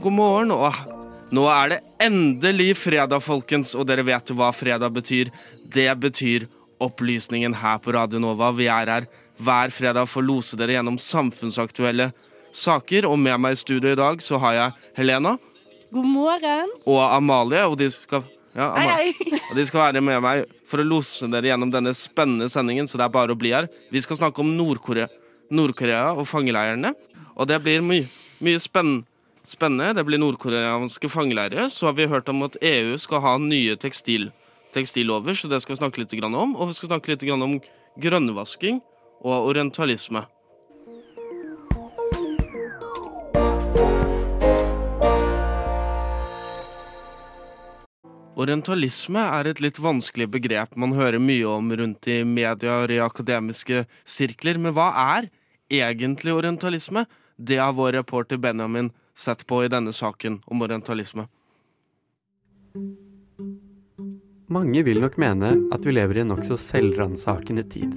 God morgen, god morgen, Og nå er det endelig fredag, folkens, og dere vet jo hva fredag betyr. Det betyr opplysningen her på Radio Nova. Vi er her hver fredag for å lose dere gjennom samfunnsaktuelle saker, og med meg i studio i dag så har jeg Helena God morgen. og Amalie, og de skal ja, Amalie. hei. Og de skal være med meg for å lose dere gjennom denne spennende sendingen, så det er bare å bli her. Vi skal snakke om Nord-Korea Nord-Korea og fangeleirene, og det blir mye, mye spenn, spennende. Det blir nordkoreanske fangeleirer. Så har vi hørt om at EU skal ha nye tekstil, tekstillover, så det skal vi snakke litt om. Og vi skal snakke litt om grønnvasking og orientalisme. Orientalisme er et litt vanskelig begrep man hører mye om rundt i media og i akademiske sirkler, men hva er egentlig orientalisme? Det har vår reporter Benjamin sett på i denne saken om orientalisme. Mange vil nok mene at vi lever i en nokså selvransakende tid.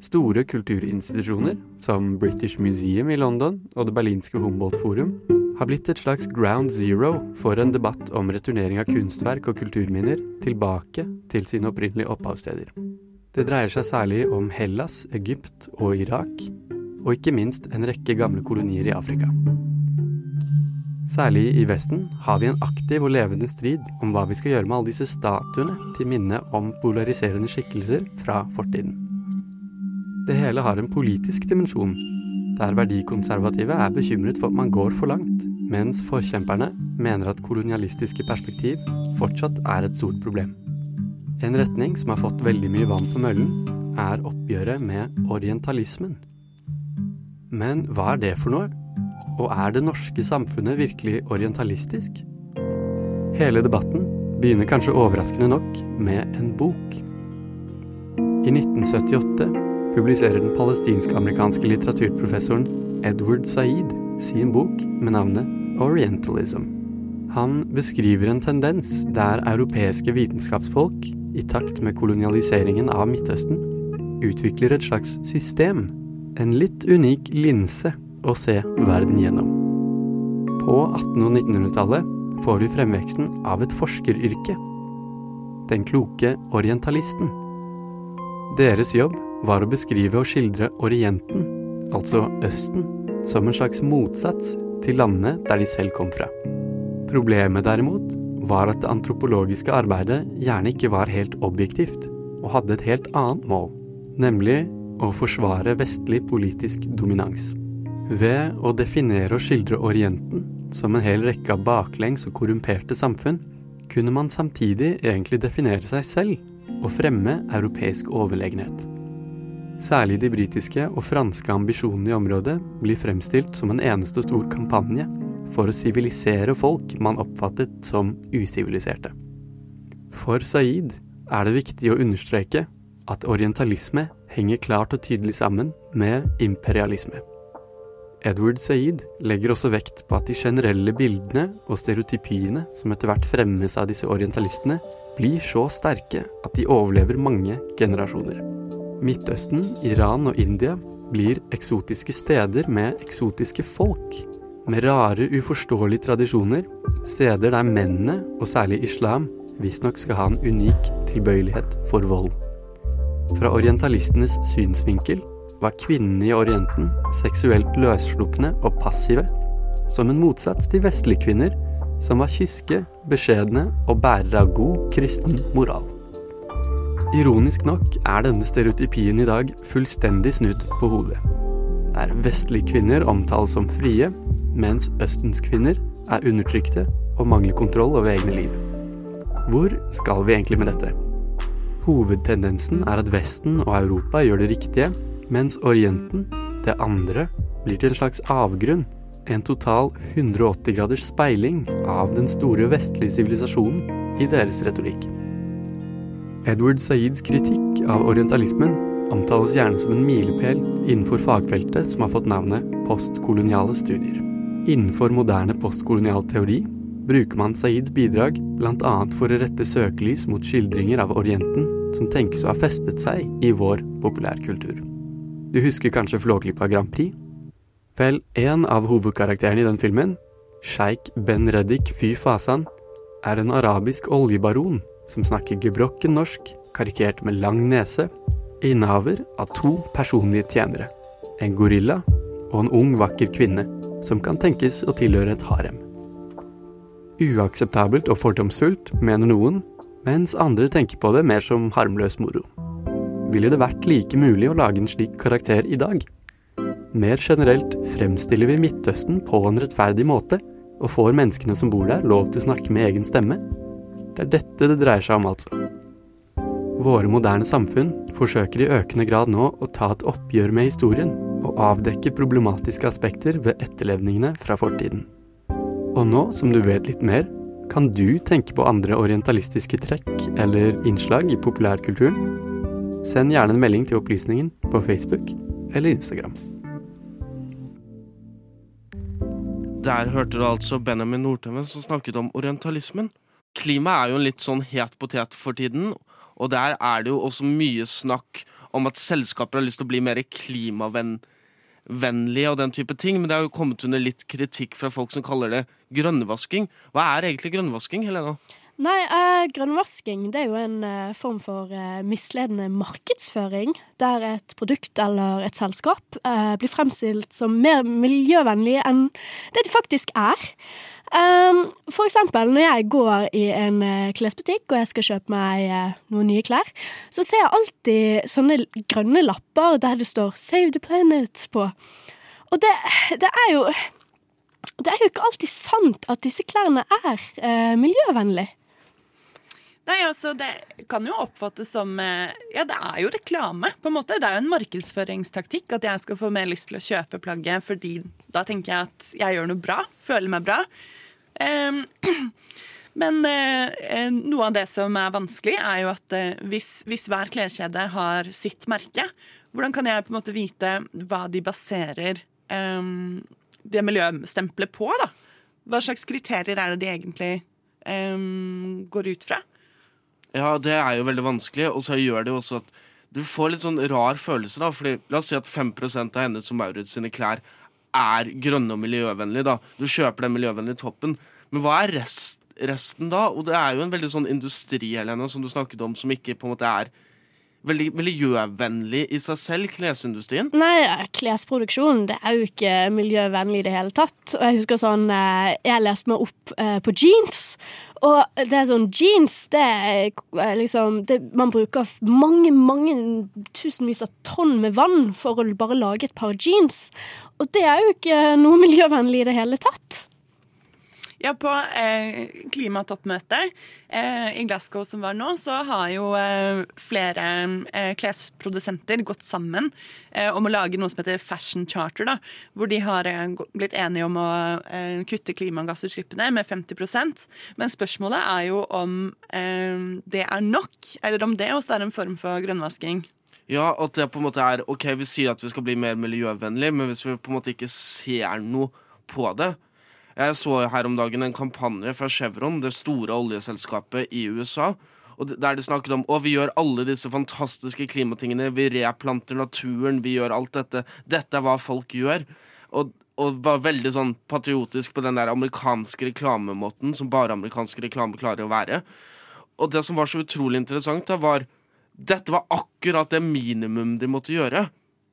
Store kulturinstitusjoner, som British Museum i London og det berlinske Humboldt Forum, har blitt et slags ground zero for en debatt om returnering av kunstverk og kulturminner tilbake til sine opprinnelige opphavssteder. Det dreier seg særlig om Hellas, Egypt og Irak, og ikke minst en rekke gamle kolonier i Afrika. Særlig i Vesten har vi en aktiv og levende strid om hva vi skal gjøre med alle disse statuene til minne om polariserende skikkelser fra fortiden. Det hele har en politisk dimensjon, der verdikonservative er bekymret for at man går for langt, mens forkjemperne mener at kolonialistiske perspektiv fortsatt er et stort problem. En retning som har fått veldig mye vann på møllen, er oppgjøret med orientalismen. Men hva er det for noe? Og er det norske samfunnet virkelig orientalistisk? Hele debatten begynner kanskje overraskende nok med en bok. I 1978 publiserer den palestinsk-amerikanske litteraturprofessoren Edward Said sin bok med navnet Orientalism. Han beskriver en tendens der europeiske vitenskapsfolk, i takt med kolonialiseringen av Midtøsten, utvikler et slags system, en litt unik linse å se verden gjennom. På 1800- og 1900-tallet får vi fremveksten av et forskeryrke. Den kloke orientalisten. Deres jobb var å beskrive og skildre Orienten, altså Østen, som en slags motsats til landene der de selv kom fra. Problemet derimot var at det antropologiske arbeidet gjerne ikke var helt objektivt, og hadde et helt annet mål, nemlig å forsvare vestlig politisk dominans. Ved å definere og skildre Orienten som en hel rekke av baklengs og korrumperte samfunn, kunne man samtidig egentlig definere seg selv og fremme europeisk overlegenhet. Særlig de britiske og franske ambisjonene i området blir fremstilt som en eneste stor kampanje for å sivilisere folk man oppfattet som usiviliserte. For Saeed er det viktig å understreke at orientalisme henger klart og tydelig sammen med imperialisme. Edward Saeed legger også vekt på at de generelle bildene og stereotypiene som etter hvert fremmes av disse orientalistene, blir så sterke at de overlever mange generasjoner. Midtøsten, Iran og India blir eksotiske steder med eksotiske folk, med rare, uforståelige tradisjoner, steder der mennene, og særlig islam, visstnok skal ha en unik tilbøyelighet for vold. Fra orientalistenes synsvinkel var kvinnene i Orienten seksuelt løsslupne og passive, som en motsats til vestlige kvinner, som var kyske, beskjedne og bærere av god kristen moral. Ironisk nok er denne stereotypien i dag fullstendig snudd på hodet. Der vestlige kvinner omtales som frie, mens Østens kvinner er undertrykte og mangler kontroll over egne liv. Hvor skal vi egentlig med dette? Hovedtendensen er at Vesten og Europa gjør det riktige, mens Orienten, det andre, blir til en slags avgrunn. En total 180 graders speiling av den store vestlige sivilisasjonen i deres retorikk. Edward Saids kritikk av orientalismen omtales gjerne som en milepæl innenfor fagfeltet som har fått navnet postkoloniale studier. Innenfor moderne postkolonial teori bruker man Saids bidrag bl.a. for å rette søkelys mot skildringer av Orienten som tenkes å ha festet seg i vår populærkultur. Du husker kanskje Flåklypa Grand Prix? Vel, en av hovedkarakterene i den filmen, sjeik Ben Reddik Fy Fasan, er en arabisk oljebaron som snakker gebrokken norsk, karikert med lang nese, innehaver av to personlige tjenere. En gorilla og en ung, vakker kvinne som kan tenkes å tilhøre et harem. Uakseptabelt og fordomsfullt, mener noen, mens andre tenker på det mer som harmløs moro. Ville det vært like mulig å lage en slik karakter i dag? Mer generelt fremstiller vi Midtøsten på en rettferdig måte, og får menneskene som bor der lov til å snakke med egen stemme? Det er dette det dreier seg om, altså. Våre moderne samfunn forsøker i økende grad nå å ta et oppgjør med historien, og avdekke problematiske aspekter ved etterlevningene fra fortiden. Og nå som du vet litt mer, kan du tenke på andre orientalistiske trekk eller innslag i populærkulturen? Send gjerne en melding til opplysningen på Facebook eller Instagram. Der hørte du altså Benjamin Nordtømmen som snakket om orientalismen. Klima er jo en litt sånn het potet for tiden, og der er det jo også mye snakk om at selskaper har lyst til å bli mer klimavennlige og den type ting, men det har jo kommet under litt kritikk fra folk som kaller det grønnvasking. Hva er egentlig grønnvasking, Helena? Nei, eh, grønnvasking det er jo en eh, form for eh, misledende markedsføring. Der et produkt eller et selskap eh, blir fremstilt som mer miljøvennlig enn det de faktisk er. Um, for eksempel når jeg går i en eh, klesbutikk og jeg skal kjøpe meg eh, noen nye klær, så ser jeg alltid sånne grønne lapper der det står 'Save the Planet' på. Og det, det er jo Det er jo ikke alltid sant at disse klærne er uh, miljøvennlige. Nei, altså Det kan jo oppfattes som eh, Ja, det er jo reklame, på en måte. Det er jo en markedsføringstaktikk at jeg skal få mer lyst til å kjøpe plagget, fordi da tenker jeg at jeg gjør noe bra. Føler meg bra. Um, men uh, noe av det som er vanskelig, er jo at hvis, hvis, hver kleskjede har sitt merke, hvordan kan jeg på en måte vite hva de baserer um, det miljøstempelet på? da? Hva slags kriterier er det de egentlig um, går ut fra? Ja, det er jo veldig vanskelig, og så gjør det jo også at du får litt sånn rar følelse, da. Fordi la oss si at 5% av henne som Maurits sine klær er grønne og miljøvennlige, da. Du kjøper den miljøvennlige toppen. Men hva er rest, resten da? Og det er jo en veldig sånn industri, Helena, som du snakket om, som ikke på en måte er veldig miljøvennlig i seg selv, klesindustrien? Nei, klesproduksjon det er jo ikke miljøvennlig i det hele tatt. Og jeg husker sånn eh, Jeg leste meg opp eh, på jeans. Og det er sånn jeans, det er liksom det, Man bruker mange, mange tusenvis av tonn med vann for å bare lage et par jeans. Og det er jo ikke noe miljøvennlig i det hele tatt. Ja, på eh, klimatoppmøtet eh, i Glasgow som var nå, så har jo eh, flere eh, klesprodusenter gått sammen eh, om å lage noe som heter Fashion Charter, da, hvor de har eh, blitt enige om å kutte klimagassutslippene med 50% Men spørsmålet er jo om det er nok, eller om det også er en form for grønnvasking. Ja, at det på en måte er OK, vi sier at vi skal bli mer miljøvennlig, men hvis vi på en måte ikke ser noe på det, jeg så her om dagen en kampanje fra Chevron, det store oljeselskapet i USA. Der de snakket om å vi gjør alle disse fantastiske klimatingene. Vi replanter naturen, vi gjør alt dette. Dette er hva folk gjør. Og, og var veldig sånn patriotisk på den der amerikanske reklamemåten som bare amerikansk reklame klarer å være. Og det som var så utrolig interessant, da, var dette var akkurat det minimum de måtte gjøre.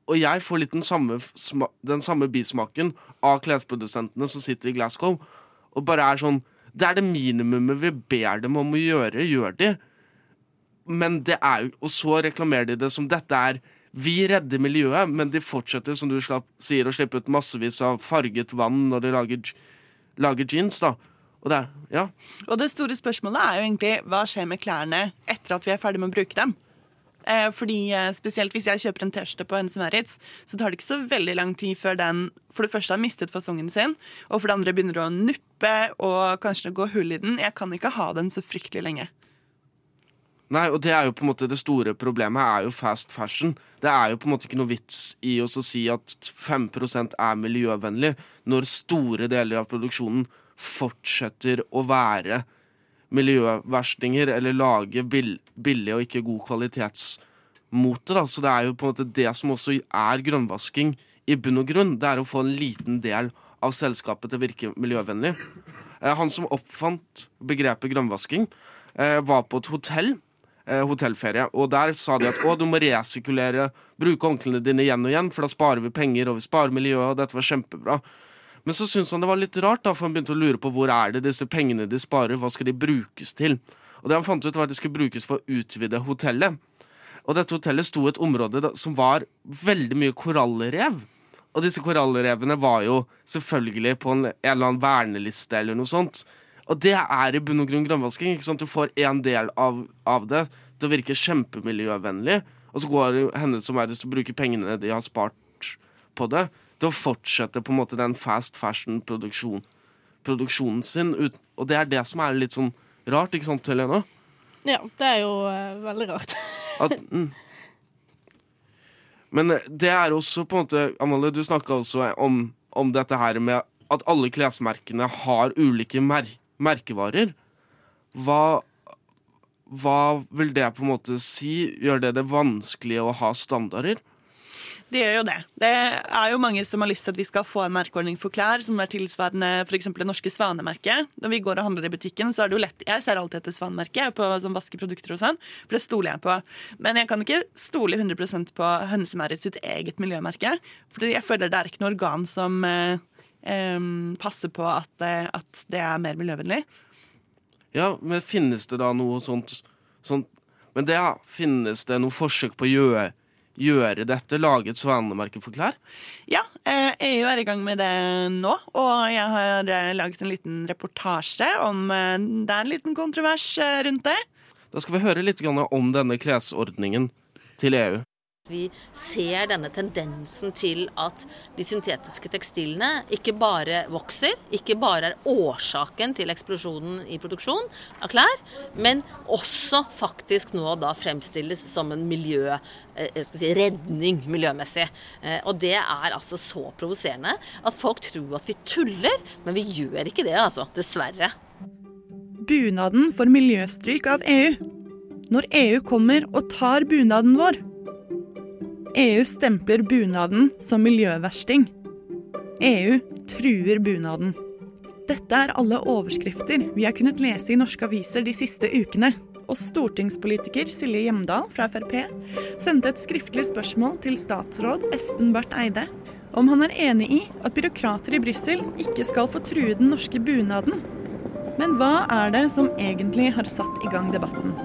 Og jeg får litt den samme, den samme bismaken av klesprodusentene som sitter i Glasgow, og bare er sånn Det er det minimumet vi ber dem om å gjøre, gjør de. Men det er jo Og så reklamerer de det som dette er vi redder miljøet, men de fortsetter som du slapp, sier, å slippe ut massevis av farget vann når de lager, lager jeans. da. Og det, ja. og det store spørsmålet er jo egentlig hva skjer med klærne etter at vi er ferdig med å bruke dem? Eh, fordi eh, Spesielt hvis jeg kjøper en T-skjorte på Hennes Maurits, så tar det ikke så veldig lang tid før den for det første har mistet fasongen sin, og for det andre begynner å nuppe og kanskje gå hull i den. Jeg kan ikke ha den så fryktelig lenge. Nei, og det er jo på en måte det store problemet er jo fast fashion. Det er jo på en måte ikke noe vits i å si at 5% er miljøvennlig, når store deler av produksjonen fortsetter å være miljøverstinger eller lage bill billig og ikke god kvalitetsmote. Da. Så det er jo på en måte det som også er grønnvasking i bunn og grunn, det er å få en liten del av selskapet til å virke miljøvennlig. Eh, han som oppfant begrepet grønnvasking, eh, var på et hotell, eh, hotellferie, og der sa de at å, du må resirkulere, bruke håndklærne dine igjen og igjen, for da sparer vi penger, og vi sparer miljøet, og dette var kjempebra. Men så syntes han det var litt rart, da, for han begynte å lure på hvor er det disse pengene de sparer, hva skal de brukes til? Og det han fant ut, var at de skulle brukes for å utvide hotellet. Og dette hotellet sto i et område da, som var veldig mye korallrev. Og disse korallrevene var jo selvfølgelig på en, en eller annen verneliste eller noe sånt. Og det er i bunn og grunn grønnvasking. ikke sant? Du får en del av, av det til å virke kjempemiljøvennlig, og så går det henne som er det som bruker pengene de har spart på det, til å fortsette på en måte den fast fashion-produksjonen -produksjon, sin. Ut, og det er det som er litt sånn rart, ikke sant, Helena? Ja, det er jo uh, veldig rart. At, mm. Men eh, det er også på en måte Amalie, du snakka også om, om, dette her med at alle klesmerkene har ulike mer merkevarer. Hva, hva vil det på en måte si? Gjør det det vanskelig å ha standarder? Det gjør jo det. Det er jo mange som har lyst til at vi skal få en merkeordning for klær som er tilsvarende f.eks. det norske svanemerket. Når vi går og handler i butikken, så er det jo lett Jeg ser alltid etter svanemerket på sånn vaskeprodukter og sånn, for det stoler jeg på. Men jeg kan ikke stole 100% på Hønsemærit sitt eget miljømerke, for jeg føler det er ikke noe organ som eh, passer på at, eh, at, det er mer miljøvennlig. Ja, men finnes det da noe sånt, sånt Men det finnes det noe forsøk på å gjøre gjøre dette? Lage et svanemerke for klær? Ja, EU eh, er i gang med det nå. Og jeg har eh, laget en liten reportasje om eh, Det er en liten kontrovers rundt det. Da skal vi høre litt om denne klesordningen til EU. Vi ser denne tendensen til at de syntetiske tekstilene ikke bare vokser, ikke bare er årsaken til eksplosjonen i produksjon av klær, men også faktisk nå da fremstilles som en miljø, eh, si, redning miljømessig. Eh, og det er altså så provoserende at folk tror at vi tuller, men vi gjør ikke det, altså. Dessverre. Bunaden får miljøstryk av EU. Når EU kommer og tar bunaden vår, EU stempler bunaden som miljøversting. EU truer bunaden. Dette er alle overskrifter vi har kunnet lese i norske aviser de siste ukene. Og stortingspolitiker Silje Hjemdal fra Frp sendte et skriftlig spørsmål til statsråd Espen Barth Eide om han er enig i at byråkrater i Brussel ikke skal få true den norske bunaden. Men hva er det som egentlig har satt i gang debatten?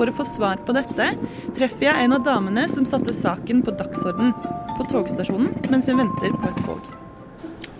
For å få svar på dette treffer jeg en av damene som satte saken på dagsorden på togstasjonen mens hun venter på et tog.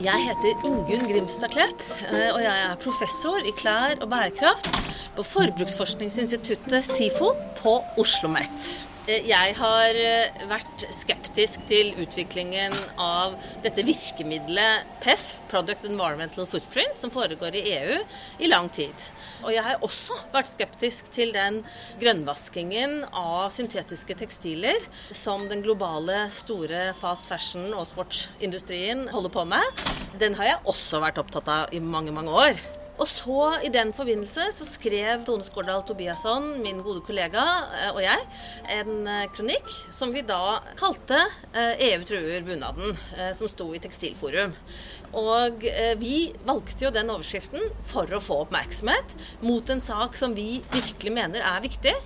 Jeg heter Ingunn Grimstad Klepp, eh, og jeg er professor i klær og bærekraft på Forbruksforskningsinstituttet SIFO på Oslo OsloMet. Eh, jeg har eh, vært skeptisk til utviklingen av dette virkemidlet PEF, Product Environmental Footprint, som foregår i EU i lang tid. Og jeg har også vært skeptisk til den grønnvaskingen av syntetiske tekstiler som den globale store fast fashion- og sportsindustrien holder på med. Den har jeg også vært opptatt av i mange, mange år. Og så i den forbindelse så skrev Tone Skårdal Tobiasson, min gode kollega, eh, og jeg en eh, kronikk som vi da kalte EU eh, e truer bunaden, som sto i Tekstilforum. Og vi valgte jo den overskriften for å få oppmerksomhet mot en sak som vi virkelig mener er viktig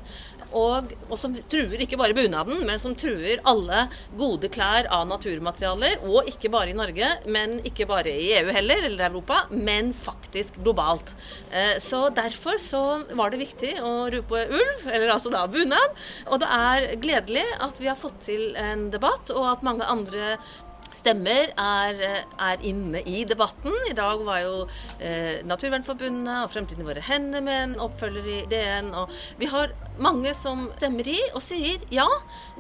og, og, som truer ikke bare bunaden, men som truer alle gode klær av naturmaterialer. Og ikke bare i Norge, men ikke bare i EU heller, eller Europa, men faktisk globalt. Eh, så derfor så var det viktig å rope ulv, eller altså da bunad. Og det er gledelig at vi har fått til en debatt, og at mange andre stemmer er, er, inne i debatten. I dag var jo eh, Naturvernforbundet og Fremtiden i våre hender med en oppfølger i DN. Og vi har mange som stemmer i og sier ja,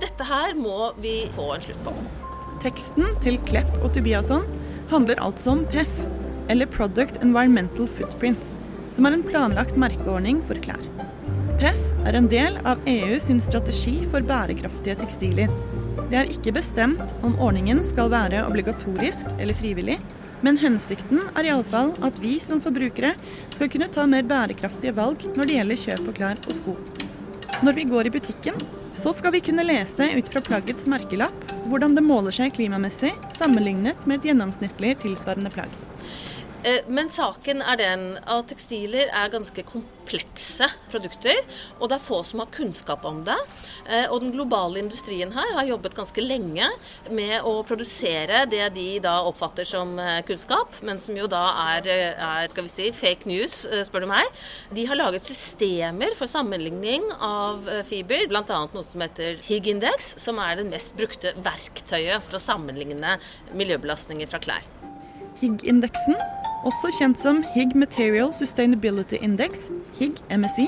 dette her må vi få en slutt på. Teksten til Klepp og Tobiasson handler altså om PEF, eller Product Environmental Footprint, som er en planlagt merkeordning for klær. PEF er en del av EU sin strategi for bærekraftige tekstiler. Det er ikke bestemt om ordningen skal være obligatorisk eller frivillig, men hensikten er iallfall at vi som forbrukere skal kunne ta mer bærekraftige valg når det gjelder kjøp av klær og sko. Når vi går i butikken, så skal vi kunne lese ut fra plaggets merkelapp hvordan det måler seg klimamessig sammenlignet med et gjennomsnittlig tilsvarende plagg. Eh, men saken er den at tekstiler er ganske komplekse produkter, og det er få som har kunnskap om det. Eh, og den globale industrien her har jobbet ganske lenge med å produsere det de da oppfatter som eh, kunnskap, men som jo da er, er skal vi si, fake news, spør du meg. De har laget systemer for sammenligning av fiber, bl.a. noe som heter HIG-indeks, som er det mest brukte verktøyet for å sammenligne miljøbelastninger fra klær. Higg-indeksen også kjent som Higg Material Sustainability Index, Higg MSI,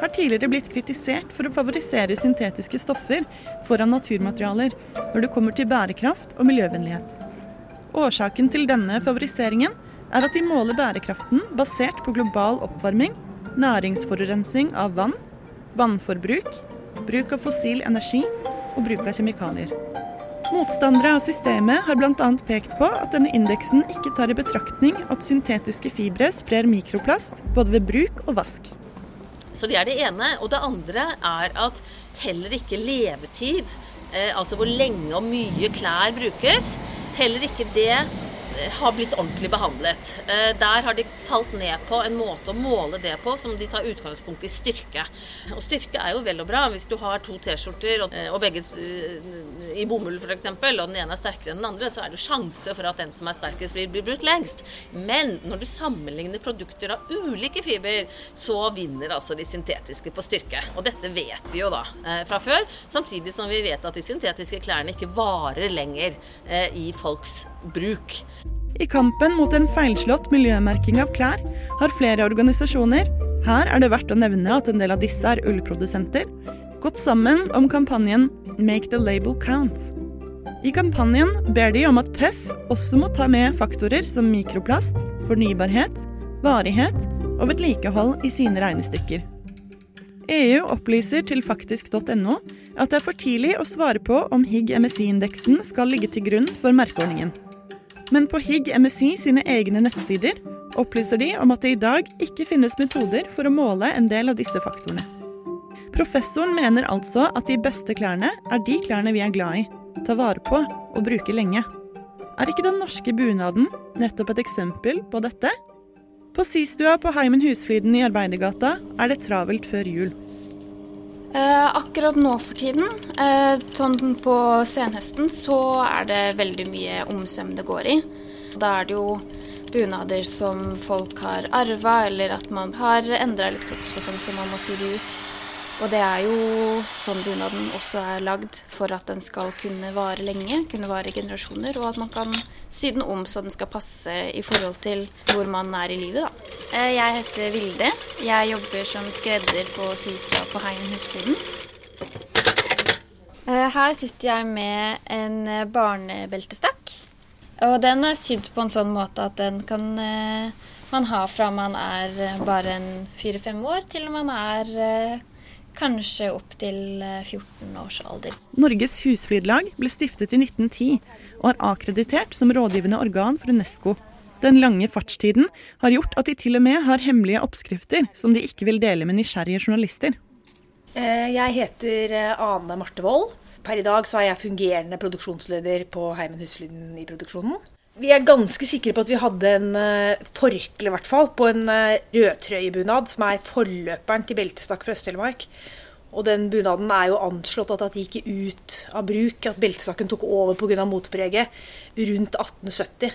har tidligere blitt kritisert for å favorisere syntetiske stoffer foran naturmaterialer når det kommer til bærekraft og miljøvennlighet. Årsaken til denne favoriseringen er at de måler bærekraften basert på global oppvarming, næringsforurensning av vann, vannforbruk, bruk av fossil energi og bruk av kjemikalier. Motstandere av systemet har bl.a. pekt på at denne indeksen ikke tar i betraktning at syntetiske fibre sprer mikroplast både ved bruk og vask. Så Det er det ene. Og det andre er at heller ikke levetid, eh, altså hvor lenge og mye klær brukes, heller ikke det har blitt ordentlig behandlet. Eh, der har de falt ned på en måte å måle det på som de tar utgangspunkt i styrke. Og styrke er jo vel og bra. Hvis du har to T-skjorter og eh, begge eh, i bomull f.eks., og den ene er sterkere enn den andre, så er det sjanse for at den som er sterkest, blir brukt lengst. Men når du sammenligner produkter av ulike fiber, så vinner altså de syntetiske på styrke. Og dette vet vi jo da fra før, samtidig som vi vet at de syntetiske klærne ikke varer lenger i folks bruk. I kampen mot en feilslått miljømerking av klær har flere organisasjoner, her er det verdt å nevne at en del av disse er ullprodusenter, gått sammen om kampanjen Make the label count. I kampanjen ber de om at PEF også må ta med faktorer som mikroplast, fornybarhet, varighet og vedlikehold i sine regnestykker. EU opplyser til faktisk.no at det er for tidlig å svare på om HIG-MSI-indeksen skal ligge til grunn for merkeordningen. Men på Higg MSI sine egne nettsider opplyser de om at det i dag ikke finnes metoder for å måle en del av disse faktorene. Professoren mener altså at de beste klærne er de klærne vi er glad i, tar vare på og bruker lenge. Er ikke den norske bunaden nettopp et eksempel på dette? På systua på Heimen Husfliden i Arbeidergata er det travelt før jul. Eh, akkurat nå for tiden, eh, sånn på senhøsten, så er det veldig mye omsøm det går i. Da er det jo bunader som folk har arva, eller at man har endra litt kroppsfasong, så man må sy det ut. Og det er jo sånn bunaden også er lagd, for at den skal kunne vare lenge, kunne vare i generasjoner, og at man kan sy den om så den skal passe i forhold til hvor man er i livet, da. Eh, jeg heter Vilde. Jeg jobber som skredder på systua på Heien Husfliden. Eh, her sitter jeg med en barnebeltestakk. Og den er sydd på en sånn måte at den kan eh, man ha fra man er bare en fire-fem år til man er kanskje opptil 14 eh, års alder. Norges husflidlag ble stiftet i 1910 og er akkreditert som rådgivende organ for Unesco. Den lange fartstiden har gjort at de til og med har hemmelige oppskrifter som de ikke vil dele med nysgjerrige journalister. Eh, jeg heter eh, Ane Marte Wold. Per i dag så er jeg fungerende produksjonsleder på Heimen Huslyden i produksjonen. Vi er ganske sikre på at vi hadde en forkle, i hvert fall, på en rødtrøyebunad, som er forløperen til beltestakk fra Øst-Telemark. Og den bunaden er jo anslått at det gikk ut av bruk, at beltestakken tok over pga. motpreget rundt 1870.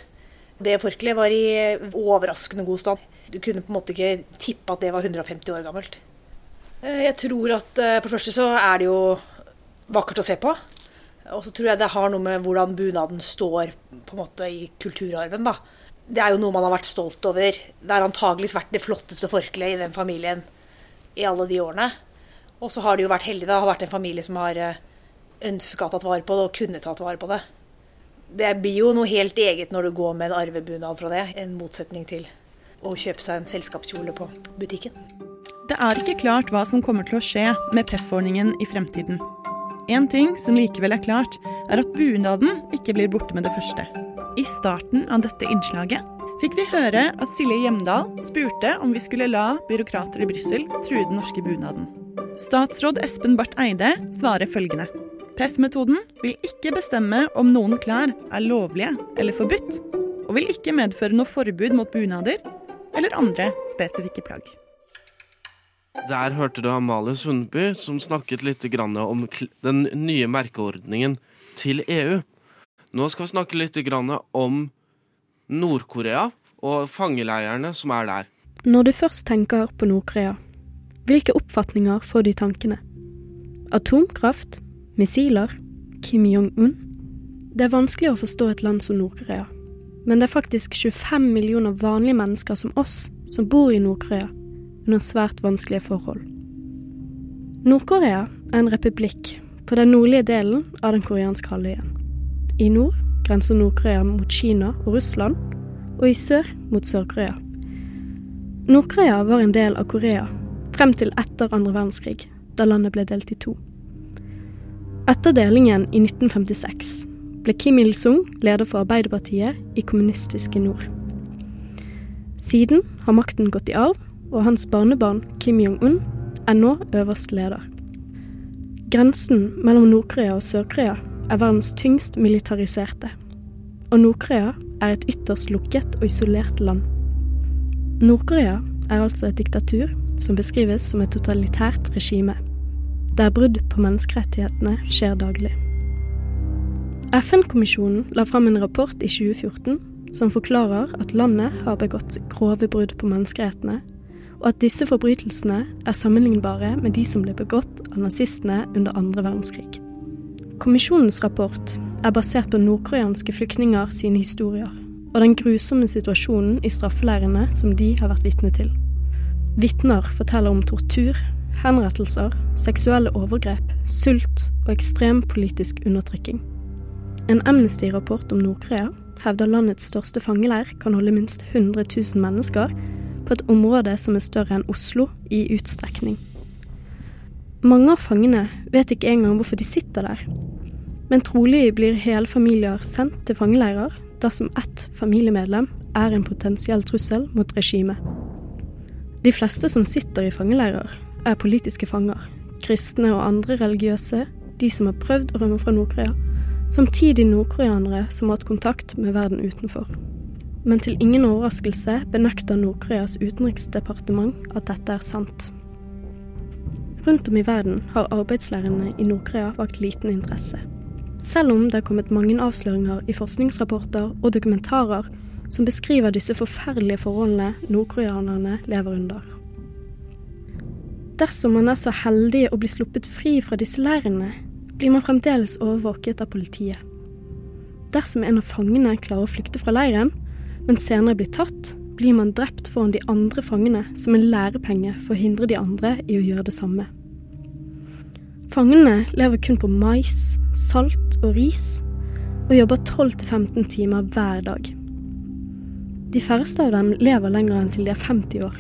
Det forkleet var i overraskende god stand. Du kunne på en måte ikke tippe at det var 150 år gammelt. Eh, jeg tror at eh, for det første så er det jo vakkert å se på. Og så tror jeg det har noe med hvordan bunaden står på en måte i kulturarven. da. Det er jo noe man har vært stolt over. Det har antageligvis vært det flotteste forkleet i den familien i alle de årene. Og så har de jo vært heldige. Det har vært en familie som har eh, ønska tatt vare på det, og kunne tatt vare på det. Det blir jo noe helt eget når du går med en arvebunad fra det, en motsetning til å kjøpe seg en selskapskjole på butikken. Det er ikke klart hva som kommer til å skje med PEF-ordningen i fremtiden. En ting som likevel er klart, er at bunaden ikke blir borte med det første. I starten av dette innslaget fikk vi høre at Silje Hjemdal spurte om vi skulle la byråkrater i Brussel true den norske bunaden. Statsråd Espen Barth Eide svarer følgende. PEF-metoden vil ikke bestemme om noen klær er lovlige eller forbudt, og vil ikke medføre noe forbud mot bunader eller andre spesifikke plagg. Der hørte du Amalie Sundby som snakket litt om den nye merkeordningen til EU. Nå skal vi snakke litt om Nord-Korea og fangeleirene som er der. Når du først tenker på Nord-Korea, hvilke oppfatninger får du i tankene? Atomkraft? Missiler? Kim Jong-un? Det er vanskelig å forstå et land som Nord-Korea. Men det er faktisk 25 millioner vanlige mennesker som oss som bor i Nord-Korea under svært vanskelige forhold. Nord-Korea er en republikk på den nordlige delen av den koreanske halvøyen. I nord grenser Nord-Korea mot Kina og Russland, og i sør mot Sør-Korea. Nord-Korea var en del av Korea frem til etter andre verdenskrig, da landet ble delt i to. Etter delingen i 1956 ble Kim Il-sung leder for Arbeiderpartiet i kommunistiske nord. Siden har makten gått i arv, og hans barnebarn Kim Jong-un er nå øverst leder. Grensen mellom Nord-Korea og Sør-Korea er verdens tyngst militariserte, og Nord-Korea er et ytterst lukket og isolert land. Nord-Korea er altså et diktatur som beskrives som et totalitært regime, der brudd på menneskerettighetene skjer daglig. FN-kommisjonen la fram en rapport i 2014 som forklarer at landet har begått grove brudd på menneskerettene og at disse forbrytelsene er sammenlignbare med de som ble begått av nazistene under andre verdenskrig. Kommisjonens rapport er basert på nordkoreanske flyktninger sine historier, og den grusomme situasjonen i straffeleirene som de har vært vitne til. Vitner forteller om tortur, henrettelser, seksuelle overgrep, sult og ekstrem politisk undertrykking. En Amnesty-rapport om Nord-Korea hevder landets største fangeleir kan holde minst 100 000 mennesker på et område som er større enn Oslo i utstrekning. Mange av fangene vet ikke engang hvorfor de sitter der, men trolig blir hele familier sendt til fangeleirer dersom ett familiemedlem er en potensiell trussel mot regimet. De fleste som sitter i fangeleirer, er politiske fanger, kristne og andre religiøse, de som har prøvd å rømme fra Nord-Korea, samtidig nordkoreanere som har hatt kontakt med verden utenfor. Men til ingen overraskelse benekter Nord-Koreas utenriksdepartement at dette er sant. Rundt om i verden har arbeidsleirene i Nord-Korea vakt liten interesse. Selv om det er kommet mange avsløringer i forskningsrapporter og dokumentarer som beskriver disse forferdelige forholdene nordkoreanerne lever under. Dersom man er så heldig å bli sluppet fri fra disse leirene, blir man fremdeles overvåket av politiet. Dersom en av fangene klarer å flykte fra leiren, men senere blir tatt, blir man drept foran de andre fangene som en lærepenge for å hindre de andre i å gjøre det samme. Fangene lever kun på mais, salt og ris, og jobber 12-15 timer hver dag. De færreste av dem lever lenger enn til de er 50 år.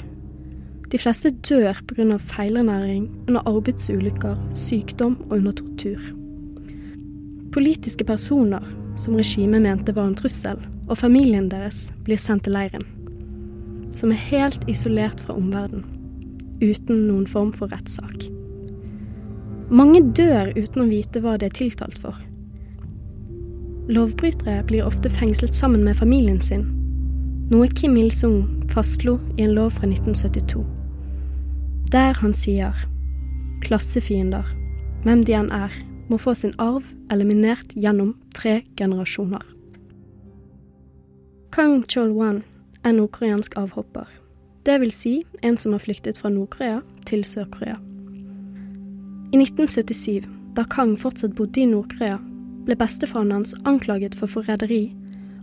De fleste dør pga. feilernæring, under arbeidsulykker, sykdom og under tortur. Politiske personer som regimet mente var en trussel, og familien deres blir sendt til leiren, som er helt isolert fra omverdenen, uten noen form for rettssak. Mange dør uten å vite hva de er tiltalt for. Lovbrytere blir ofte fengslet sammen med familien sin, noe Kim Il-sung fastslo i en lov fra 1972. Der han sier klassefiender, hvem de enn er, må få sin arv eliminert gjennom tre generasjoner. Kang Chol-wan er nordkoreansk avhopper. Det vil si en som har flyktet fra Nord-Korea til Sør-Korea. I 1977, da Kang fortsatt bodde i Nord-Korea, ble bestefaren hans anklaget for forræderi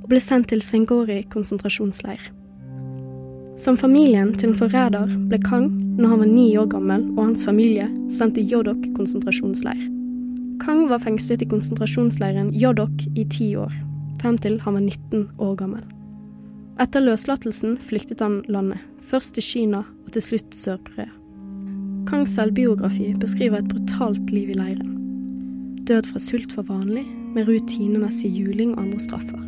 og ble sendt til Sengori konsentrasjonsleir. Som familien til en forræder ble Kang, når han var ni år gammel, og hans familie sendt til Yodok konsentrasjonsleir. Kang var fengslet i konsentrasjonsleiren Yodok i ti år, frem til han var 19 år gammel. Etter løslatelsen flyktet han landet, først til Kina og til slutt Sør-Korea. Kangs selvbiografi beskriver et brutalt liv i leiren. Død fra sult var vanlig, med rutinemessig juling og andre straffer.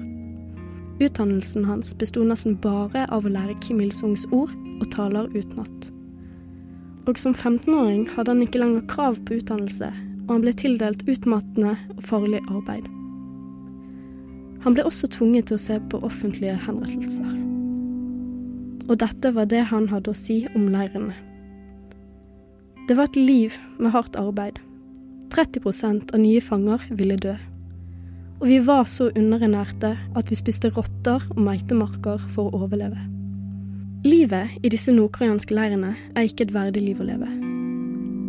Utdannelsen hans besto nesten bare av å lære Kim Il-sungs ord og taler utenat. Og som 15-åring hadde han ikke lenger krav på utdannelse, og han ble tildelt utmattende og farlig arbeid. Han ble også tvunget til å se på offentlige henrettelser. Og dette var det han hadde å si om leirene. Det var et liv med hardt arbeid. 30 av nye fanger ville dø. Og vi var så underernærte at vi spiste rotter og meitemarker for å overleve. Livet i disse nordkoreanske leirene er ikke et verdig liv å leve.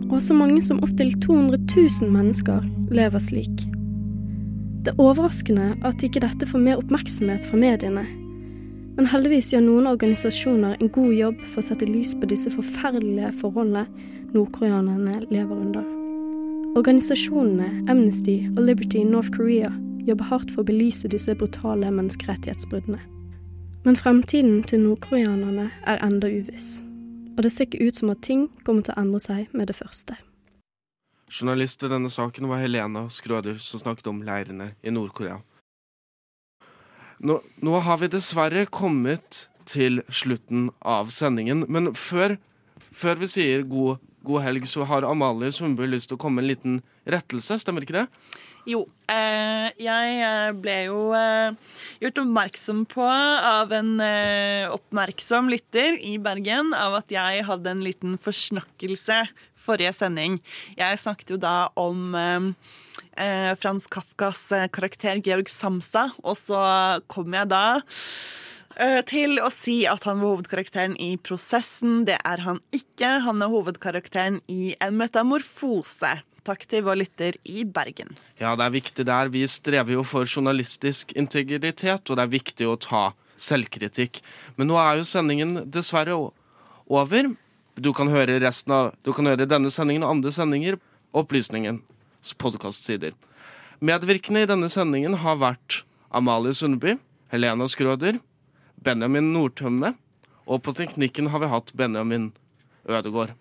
Og så mange som opptil 200 000 mennesker lever slik. Det er overraskende at ikke dette får mer oppmerksomhet fra mediene. Men heldigvis gjør noen organisasjoner en god jobb for å sette lys på disse forferdelige forholdene nordkoreanerne lever under. Organisasjonene Amnesty og Liberty in North Korea jobber hardt for å belyse disse brutale menneskerettighetsbruddene. Men fremtiden til nordkoreanerne er enda uviss. Og det ser ikke ut som at ting kommer til å endre seg med det første. Journalist i denne saken var Helena Skrøder, som snakket om leirene i Nord-Korea. Nå, nå, har vi dessverre kommet til slutten av sendingen, men før, før vi sier god, god, helg, så har Amalie Sundby lyst til å komme en liten rettelse, stemmer ikke det? Jo. Eh, jeg eh, ble jo eh, gjort oppmerksom på av en oppmerksom lytter i Bergen av at jeg hadde en liten forsnakkelse forrige sending. Jeg snakket jo da om Frans Kafkas karakter Georg Samsa, og så kom jeg da til å si at han var hovedkarakteren i prosessen. Det er han ikke. Han er hovedkarakteren i En metamorfose. Til vår lytter i Bergen. Ja, det er viktig der. Vi strever jo for journalistisk integritet, og det er viktig å ta selvkritikk. Men nå er jo sendingen dessverre over. Du kan høre, resten av, du kan høre denne sendingen og andre sendinger Opplysningens podkastsider. Medvirkende i denne sendingen har vært Amalie Sundby, Helena Skrøder, Benjamin Nordtømme, og på teknikken har vi hatt Benjamin Ødegård.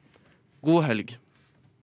God helg.